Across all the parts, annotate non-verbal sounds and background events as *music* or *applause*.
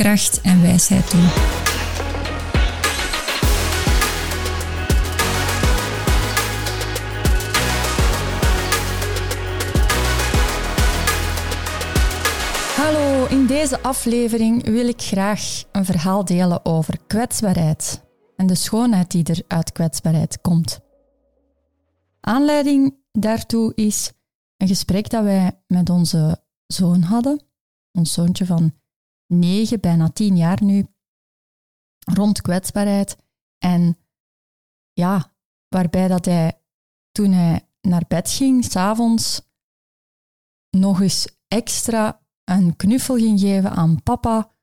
kracht en wijsheid toe. Hallo, in deze aflevering wil ik graag een verhaal delen over kwetsbaarheid en de schoonheid die er uit kwetsbaarheid komt. Aanleiding daartoe is een gesprek dat wij met onze zoon hadden, ons zoontje van negen, bijna tien jaar nu, rond kwetsbaarheid. En ja, waarbij dat hij toen hij naar bed ging, s'avonds, nog eens extra een knuffel ging geven aan papa,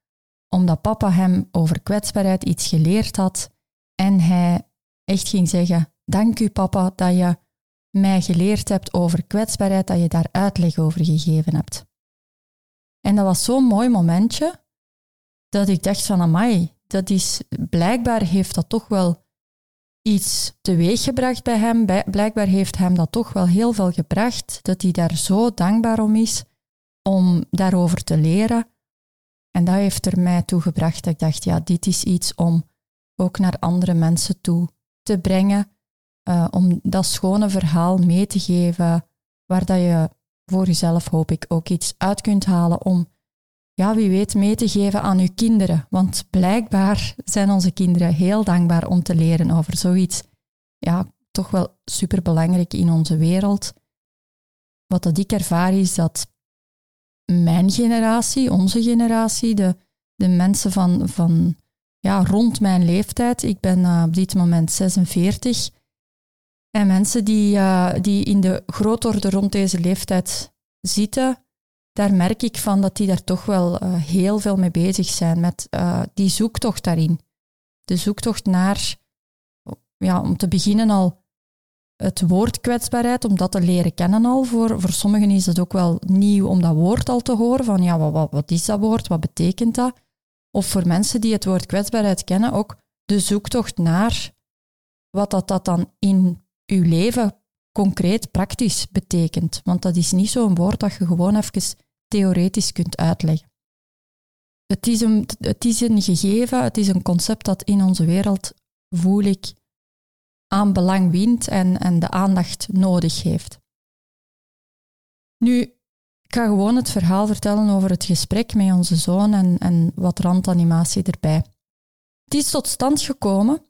omdat papa hem over kwetsbaarheid iets geleerd had. En hij echt ging zeggen, dank u papa dat je mij geleerd hebt over kwetsbaarheid, dat je daar uitleg over gegeven hebt. En dat was zo'n mooi momentje, dat ik dacht van, dat is, blijkbaar heeft dat toch wel iets teweeggebracht bij hem. Blijkbaar heeft hem dat toch wel heel veel gebracht, dat hij daar zo dankbaar om is, om daarover te leren. En dat heeft er mij toe gebracht dat ik dacht, ja, dit is iets om ook naar andere mensen toe te brengen, uh, om dat schone verhaal mee te geven, waar dat je voor jezelf, hoop ik, ook iets uit kunt halen om, ja, wie weet, mee te geven aan uw kinderen. Want blijkbaar zijn onze kinderen heel dankbaar om te leren over zoiets, ja, toch wel superbelangrijk in onze wereld. Wat dat ik ervaar is dat mijn generatie, onze generatie, de, de mensen van, van ja, rond mijn leeftijd, ik ben uh, op dit moment 46, en mensen die, uh, die in de grootorde rond deze leeftijd zitten, daar merk ik van dat die daar toch wel uh, heel veel mee bezig zijn, met uh, die zoektocht daarin. De zoektocht naar, ja, om te beginnen al het woord kwetsbaarheid, om dat te leren kennen al. Voor, voor sommigen is het ook wel nieuw om dat woord al te horen, van ja, wat, wat, wat is dat woord, wat betekent dat? Of voor mensen die het woord kwetsbaarheid kennen, ook de zoektocht naar wat dat, dat dan in uw leven concreet, praktisch betekent. Want dat is niet zo'n woord dat je gewoon even theoretisch kunt uitleggen. Het is, een, het is een gegeven, het is een concept dat in onze wereld, voel ik, aan belang wint en, en de aandacht nodig heeft. Nu, ik ga gewoon het verhaal vertellen over het gesprek met onze zoon en, en wat randanimatie erbij. Het is tot stand gekomen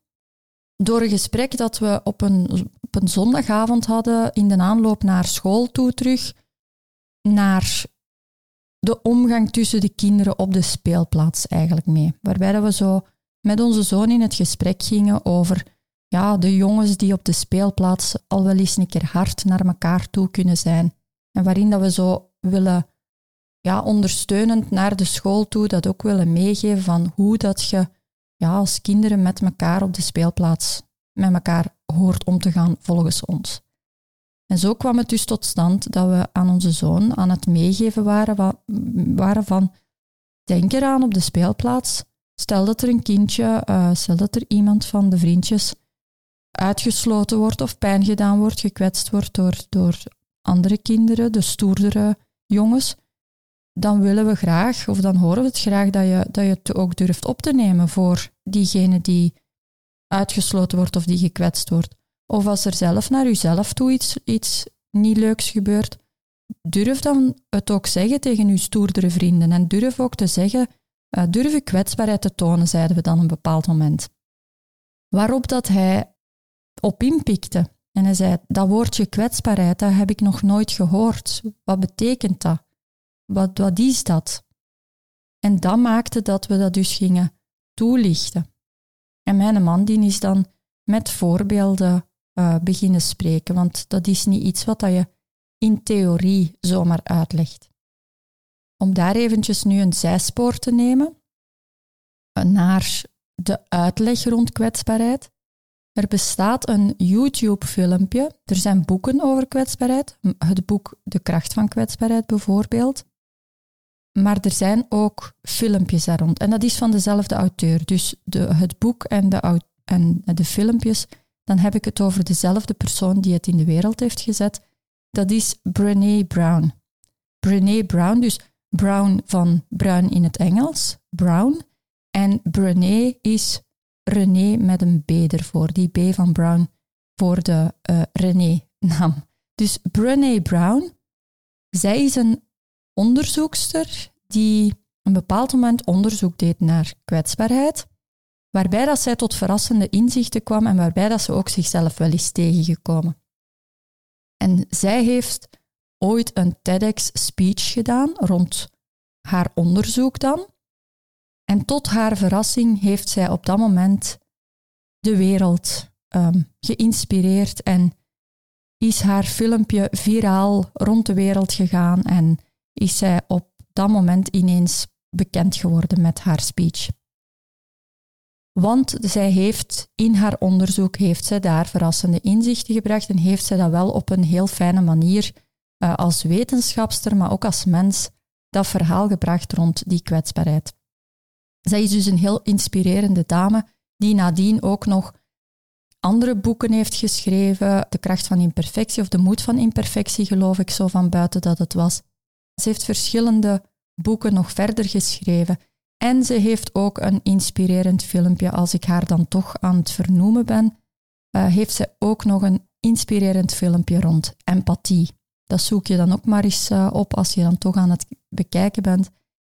door een gesprek dat we op een een zondagavond hadden in de aanloop naar school toe terug, naar de omgang tussen de kinderen op de speelplaats eigenlijk mee. Waarbij we zo met onze zoon in het gesprek gingen over ja, de jongens die op de speelplaats al wel eens een keer hard naar elkaar toe kunnen zijn. En waarin dat we zo willen ja, ondersteunend naar de school toe dat ook willen meegeven van hoe dat je ja, als kinderen met elkaar op de speelplaats met elkaar hoort om te gaan volgens ons. En zo kwam het dus tot stand dat we aan onze zoon aan het meegeven waren, waren van denk eraan op de speelplaats, stel dat er een kindje, uh, stel dat er iemand van de vriendjes uitgesloten wordt of pijn gedaan wordt, gekwetst wordt door, door andere kinderen, de stoerdere jongens, dan willen we graag, of dan horen we het graag, dat je, dat je het ook durft op te nemen voor diegene die uitgesloten wordt of die gekwetst wordt. Of als er zelf naar uzelf toe iets, iets niet leuks gebeurt, durf dan het ook zeggen tegen uw stoerdere vrienden. En durf ook te zeggen, uh, durf kwetsbaarheid te tonen, zeiden we dan een bepaald moment. Waarop dat hij op inpikte En hij zei, dat woordje kwetsbaarheid, dat heb ik nog nooit gehoord. Wat betekent dat? Wat, wat is dat? En dat maakte dat we dat dus gingen toelichten. En mijn man die is dan met voorbeelden uh, beginnen spreken, want dat is niet iets wat je in theorie zomaar uitlegt. Om daar eventjes nu een zijspoor te nemen eh, naar de uitleg rond kwetsbaarheid. Er bestaat een YouTube-filmpje. Er zijn boeken over kwetsbaarheid. Het boek De kracht van kwetsbaarheid bijvoorbeeld. Maar er zijn ook filmpjes daar rond. En dat is van dezelfde auteur. Dus de, het boek en de, en de filmpjes, dan heb ik het over dezelfde persoon die het in de wereld heeft gezet. Dat is Brené Brown. Brené Brown, dus Brown van bruin in het Engels, Brown. En Brené is René met een B ervoor, die B van Brown voor de uh, René-naam. Dus Brené Brown, zij is een onderzoekster die een bepaald moment onderzoek deed naar kwetsbaarheid, waarbij dat zij tot verrassende inzichten kwam en waarbij dat ze ook zichzelf wel is tegengekomen. En zij heeft ooit een TEDx-speech gedaan rond haar onderzoek dan. En tot haar verrassing heeft zij op dat moment de wereld um, geïnspireerd en is haar filmpje viraal rond de wereld gegaan en is zij op dat moment ineens bekend geworden met haar speech. Want zij heeft in haar onderzoek heeft zij daar verrassende inzichten gebracht en heeft zij dat wel op een heel fijne manier uh, als wetenschapster, maar ook als mens, dat verhaal gebracht rond die kwetsbaarheid. Zij is dus een heel inspirerende dame die nadien ook nog andere boeken heeft geschreven. De kracht van imperfectie of de moed van imperfectie, geloof ik, zo van buiten dat het was. Ze heeft verschillende boeken nog verder geschreven. En ze heeft ook een inspirerend filmpje, als ik haar dan toch aan het vernoemen ben, uh, heeft ze ook nog een inspirerend filmpje rond empathie. Dat zoek je dan ook maar eens uh, op als je dan toch aan het bekijken bent.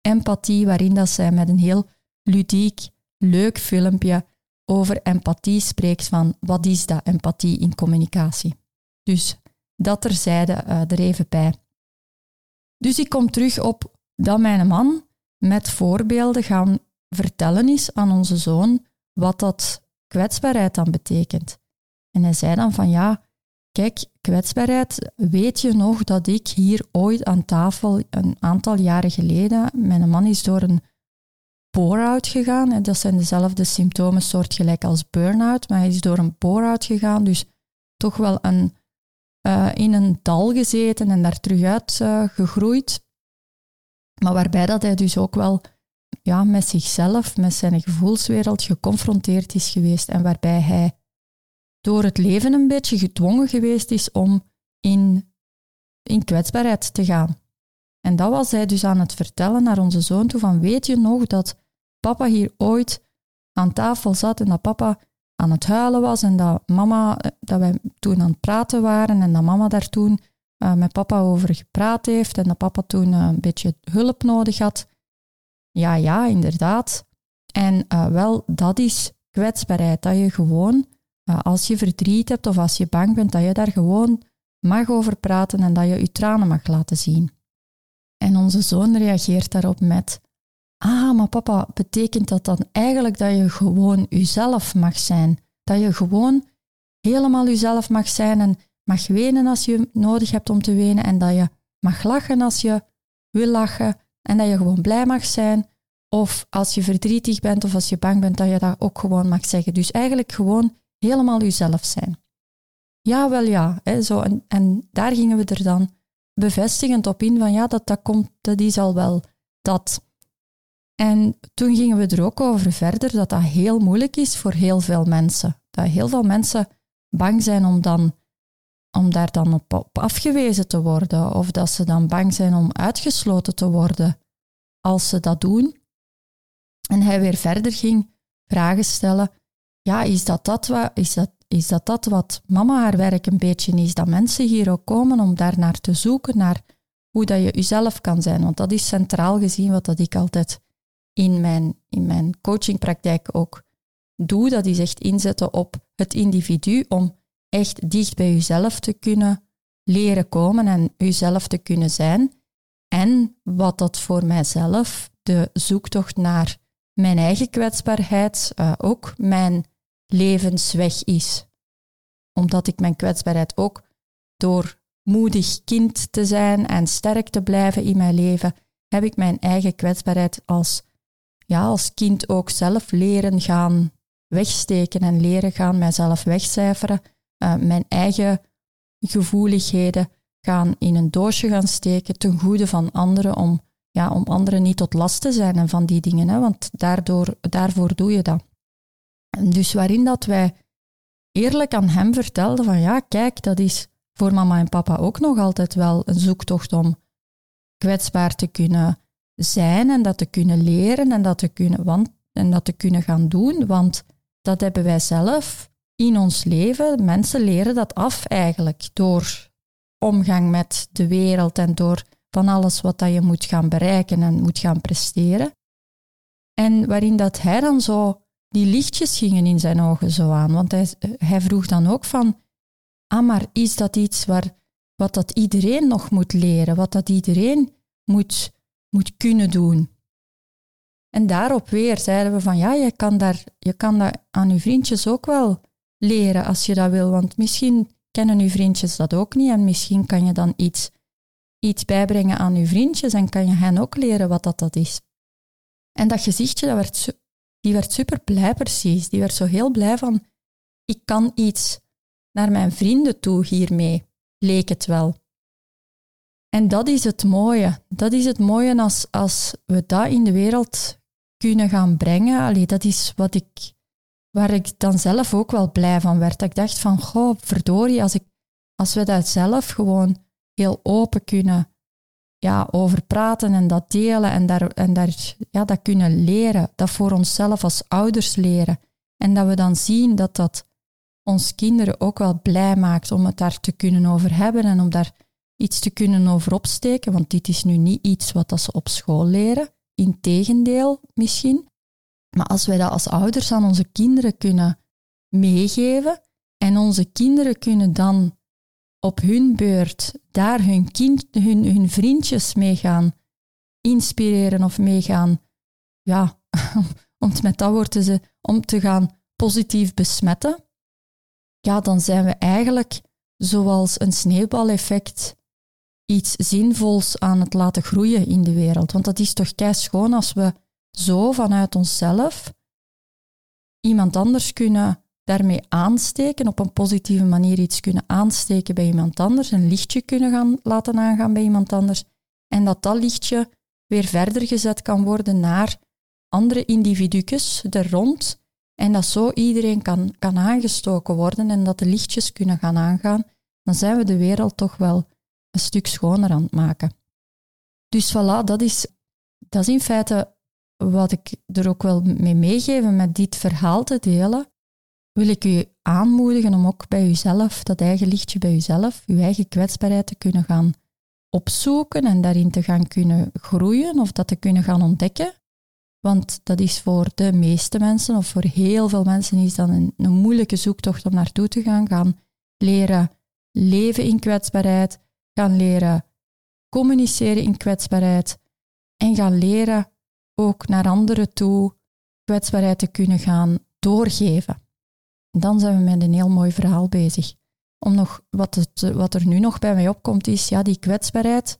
Empathie, waarin dat zij met een heel ludiek, leuk filmpje over empathie spreekt van wat is dat empathie in communicatie. Dus dat terzijde uh, er even bij. Dus ik kom terug op dat mijn man met voorbeelden gaan vertellen is aan onze zoon wat dat kwetsbaarheid dan betekent. En hij zei dan van ja, kijk, kwetsbaarheid, weet je nog dat ik hier ooit aan tafel een aantal jaren geleden, mijn man is door een bore-out gegaan. En dat zijn dezelfde symptomen soortgelijk als burn-out, maar hij is door een bore-out gegaan, dus toch wel een, uh, in een dal gezeten en daar terug uit uh, gegroeid. Maar waarbij dat hij dus ook wel ja, met zichzelf, met zijn gevoelswereld geconfronteerd is geweest en waarbij hij door het leven een beetje gedwongen geweest is om in, in kwetsbaarheid te gaan. En dat was hij dus aan het vertellen naar onze zoon toe van weet je nog dat papa hier ooit aan tafel zat en dat papa aan het huilen was en dat mama, dat wij toen aan het praten waren en dat mama daar toen uh, met papa over gepraat heeft en dat papa toen uh, een beetje hulp nodig had. Ja, ja, inderdaad. En wel, dat is kwetsbaarheid, dat je gewoon, als je verdriet hebt of als je bang bent, dat je daar gewoon mag over praten en dat je je tranen mag laten zien. En onze zoon reageert daarop met, ah, maar papa, betekent dat dan eigenlijk dat je gewoon jezelf mag zijn? Dat je gewoon helemaal jezelf mag zijn en mag wenen als je nodig hebt om te wenen en dat je mag lachen als je wil lachen en dat je gewoon blij mag zijn. Of als je verdrietig bent of als je bang bent, dat je dat ook gewoon mag zeggen. Dus eigenlijk gewoon helemaal jezelf zijn. Ja, wel ja. Hè, zo, en, en daar gingen we er dan bevestigend op in van ja, dat, dat, komt, dat is al wel dat. En toen gingen we er ook over verder dat dat heel moeilijk is voor heel veel mensen. Dat heel veel mensen bang zijn om dan om daar dan op, afgewezen te worden of dat ze dan bang zijn om uitgesloten te worden als ze dat doen. En hij weer verder ging vragen stellen. Ja, is dat dat, wat, is dat, is dat, dat wat mama haar werk een beetje is? Dat mensen hier ook komen om daar naar te zoeken, naar hoe dat je jezelf kan zijn. Want dat is centraal gezien wat dat ik altijd in mijn, in mijn coachingpraktijk ook doe. Dat is echt inzetten op het individu om echt dicht bij jezelf te kunnen leren komen en jezelf te kunnen zijn. En wat dat voor mijzelf, de zoektocht naar mijn eigen kwetsbaarheid, uh, ook mijn levensweg is. Omdat ik mijn kwetsbaarheid ook door moedig kind te zijn en sterk te blijven in mijn leven, heb ik mijn eigen kwetsbaarheid als, ja, als kind ook zelf leren gaan wegsteken en leren gaan mijzelf wegcijferen, uh, mijn eigen gevoeligheden gaan in een doosje gaan steken ten goede van anderen om, ja, om anderen niet tot last te zijn en van die dingen, hè, want daardoor, daarvoor doe je dat. dus waarin dat wij eerlijk aan hem vertelden van ja, kijk, dat is voor mama en papa ook nog altijd wel een zoektocht om kwetsbaar te kunnen zijn en dat te kunnen leren en dat te kunnen, want, en dat te kunnen gaan doen, want dat hebben wij zelf in ons leven. Mensen leren dat af eigenlijk door omgang met de wereld en door van alles wat dat je moet gaan bereiken en moet gaan presteren. En waarin dat hij dan zo, die lichtjes gingen in zijn ogen zo aan. Want hij, hij vroeg dan ook van, ah maar is dat iets waar, wat dat iedereen nog moet leren, wat dat iedereen moet, moet kunnen doen? En daarop weer zeiden we van ja, je kan, daar, je kan dat aan je vriendjes ook wel leren als je dat wil, want misschien kennen uw vriendjes dat ook niet en misschien kan je dan iets, iets bijbrengen aan uw vriendjes en kan je hen ook leren wat dat, dat is. En dat gezichtje, dat werd, die werd super blij precies. Die werd zo heel blij van, ik kan iets naar mijn vrienden toe hiermee, leek het wel. En dat is het mooie. Dat is het mooie als, als we dat in de wereld kunnen gaan brengen. Allee, dat is wat ik waar ik dan zelf ook wel blij van werd. Dat ik dacht van, goh, verdorie, als, ik, als we dat zelf gewoon heel open kunnen ja, over praten en dat delen en, daar, en daar, ja, dat kunnen leren, dat voor onszelf als ouders leren. En dat we dan zien dat dat ons kinderen ook wel blij maakt om het daar te kunnen over hebben en om daar iets te kunnen over opsteken, want dit is nu niet iets wat dat ze op school leren. Integendeel misschien. Maar als wij dat als ouders aan onze kinderen kunnen meegeven en onze kinderen kunnen dan op hun beurt daar hun, kind, hun, hun vriendjes mee gaan inspireren of mee gaan, ja, *laughs* om met dat woord te om te gaan positief besmetten, ja, dan zijn we eigenlijk zoals een sneeuwbaleffect iets zinvols aan het laten groeien in de wereld. Want dat is toch schoon als we zo vanuit onszelf iemand anders kunnen daarmee aansteken, op een positieve manier iets kunnen aansteken bij iemand anders, een lichtje kunnen gaan laten aangaan bij iemand anders, en dat dat lichtje weer verder gezet kan worden naar andere individu's er rond, en dat zo iedereen kan, kan aangestoken worden en dat de lichtjes kunnen gaan aangaan, dan zijn we de wereld toch wel een stuk schoner aan het maken. Dus voilà, dat is, dat is in feite wat ik er ook wel mee meegeven met dit verhaal te delen, wil ik u aanmoedigen om ook bij uzelf, dat eigen lichtje bij uzelf, uw eigen kwetsbaarheid te kunnen gaan opzoeken en daarin te gaan kunnen groeien of dat te kunnen gaan ontdekken. Want dat is voor de meeste mensen, of voor heel veel mensen, is dat een, een moeilijke zoektocht om naartoe te gaan. Gaan leren leven in kwetsbaarheid, gaan leren communiceren in kwetsbaarheid en gaan leren ook naar anderen toe kwetsbaarheid te kunnen gaan doorgeven. Dan zijn we met een heel mooi verhaal bezig. Om nog, wat, wat er nu nog bij mij opkomt, is ja, die kwetsbaarheid.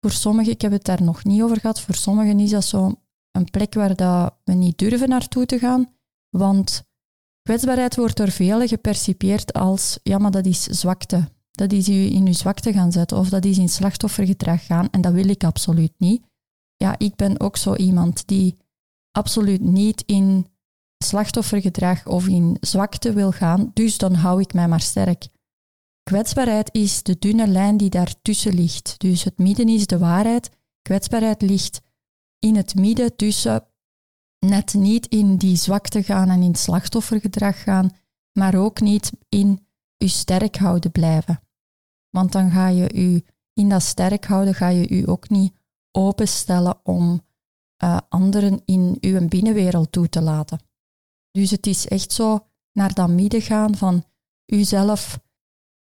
Voor sommigen, ik heb het daar nog niet over gehad, voor sommigen is dat zo een plek waar dat we niet durven naartoe te gaan. Want kwetsbaarheid wordt door velen gepercipieerd als, ja, maar dat is zwakte. Dat is u in uw zwakte gaan zetten of dat is in slachtoffergedrag gaan. En dat wil ik absoluut niet ja, ik ben ook zo iemand die absoluut niet in slachtoffergedrag of in zwakte wil gaan, dus dan hou ik mij maar sterk. Kwetsbaarheid is de dunne lijn die daartussen ligt. Dus het midden is de waarheid. Kwetsbaarheid ligt in het midden tussen net niet in die zwakte gaan en in slachtoffergedrag gaan, maar ook niet in je sterk houden blijven. Want dan ga je u in dat sterk houden, ga je u ook niet openstellen om uh, anderen in uw binnenwereld toe te laten. Dus het is echt zo naar dat midden gaan van uzelf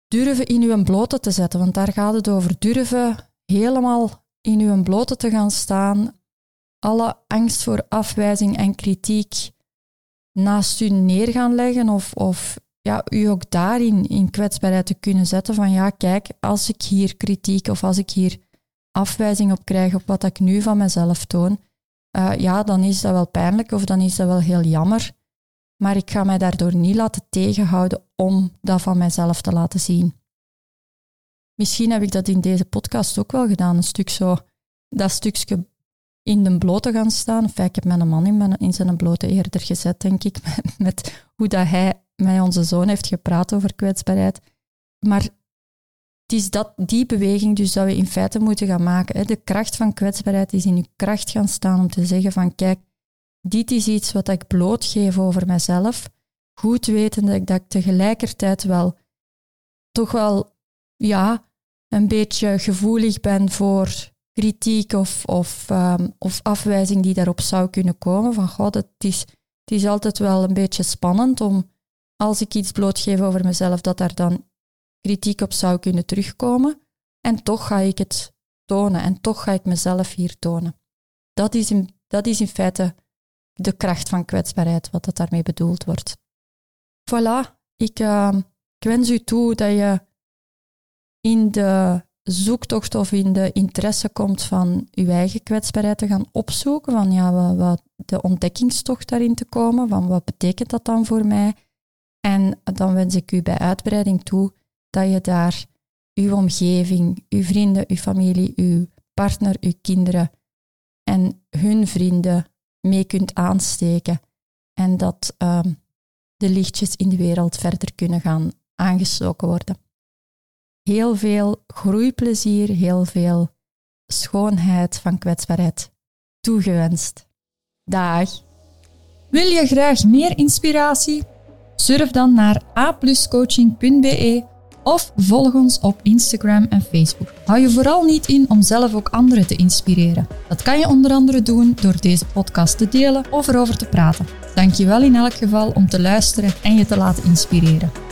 durven in uw blote te zetten. Want daar gaat het over durven helemaal in uw blote te gaan staan. Alle angst voor afwijzing en kritiek naast u neer gaan leggen of, of ja, u ook daarin in kwetsbaarheid te kunnen zetten van ja, kijk, als ik hier kritiek of als ik hier afwijzing op krijg op wat ik nu van mezelf toon, uh, ja, dan is dat wel pijnlijk of dan is dat wel heel jammer. Maar ik ga mij daardoor niet laten tegenhouden om dat van mijzelf te laten zien. Misschien heb ik dat in deze podcast ook wel gedaan, een stuk zo, dat stukje in de blote gaan staan. Enfin, ik heb mijn man in, in zijn blote eerder gezet, denk ik, *laughs* met, met hoe dat hij met onze zoon heeft gepraat over kwetsbaarheid. Maar het is dat, die beweging dus dat we in feite moeten gaan maken. De kracht van kwetsbaarheid is in je kracht gaan staan om te zeggen van kijk, dit is iets wat ik blootgeef over mezelf. Goed weten dat ik, tegelijkertijd wel toch wel ja, een beetje gevoelig ben voor kritiek of, of, um, of afwijzing die daarop zou kunnen komen. Van god, het is, het is altijd wel een beetje spannend om als ik iets blootgeef over mezelf, dat daar dan kritiek op zou kunnen terugkomen. En toch ga ik het tonen en toch ga ik mezelf hier tonen. Dat is in, dat is in feite de kracht van kwetsbaarheid, wat dat daarmee bedoeld wordt. Voilà, ik, ik wens u toe dat je in de zoektocht of in de interesse komt van uw eigen kwetsbaarheid te gaan opzoeken, van ja, wat, wat de ontdekkingstocht daarin te komen, van wat betekent dat dan voor mij? En dan wens ik u bij uitbreiding toe dat je daar uw omgeving, uw vrienden, uw familie, uw partner, uw kinderen en hun vrienden mee kunt aansteken. En dat um, de lichtjes in de wereld verder kunnen gaan aangestoken worden. Heel veel groeiplezier, heel veel schoonheid van kwetsbaarheid toegewenst. Dag! Wil je graag meer inspiratie? Surf dan naar apluscoaching.be of volg ons op Instagram en Facebook. Hou je vooral niet in om zelf ook anderen te inspireren. Dat kan je onder andere doen door deze podcast te delen of erover te praten. Dank je wel in elk geval om te luisteren en je te laten inspireren.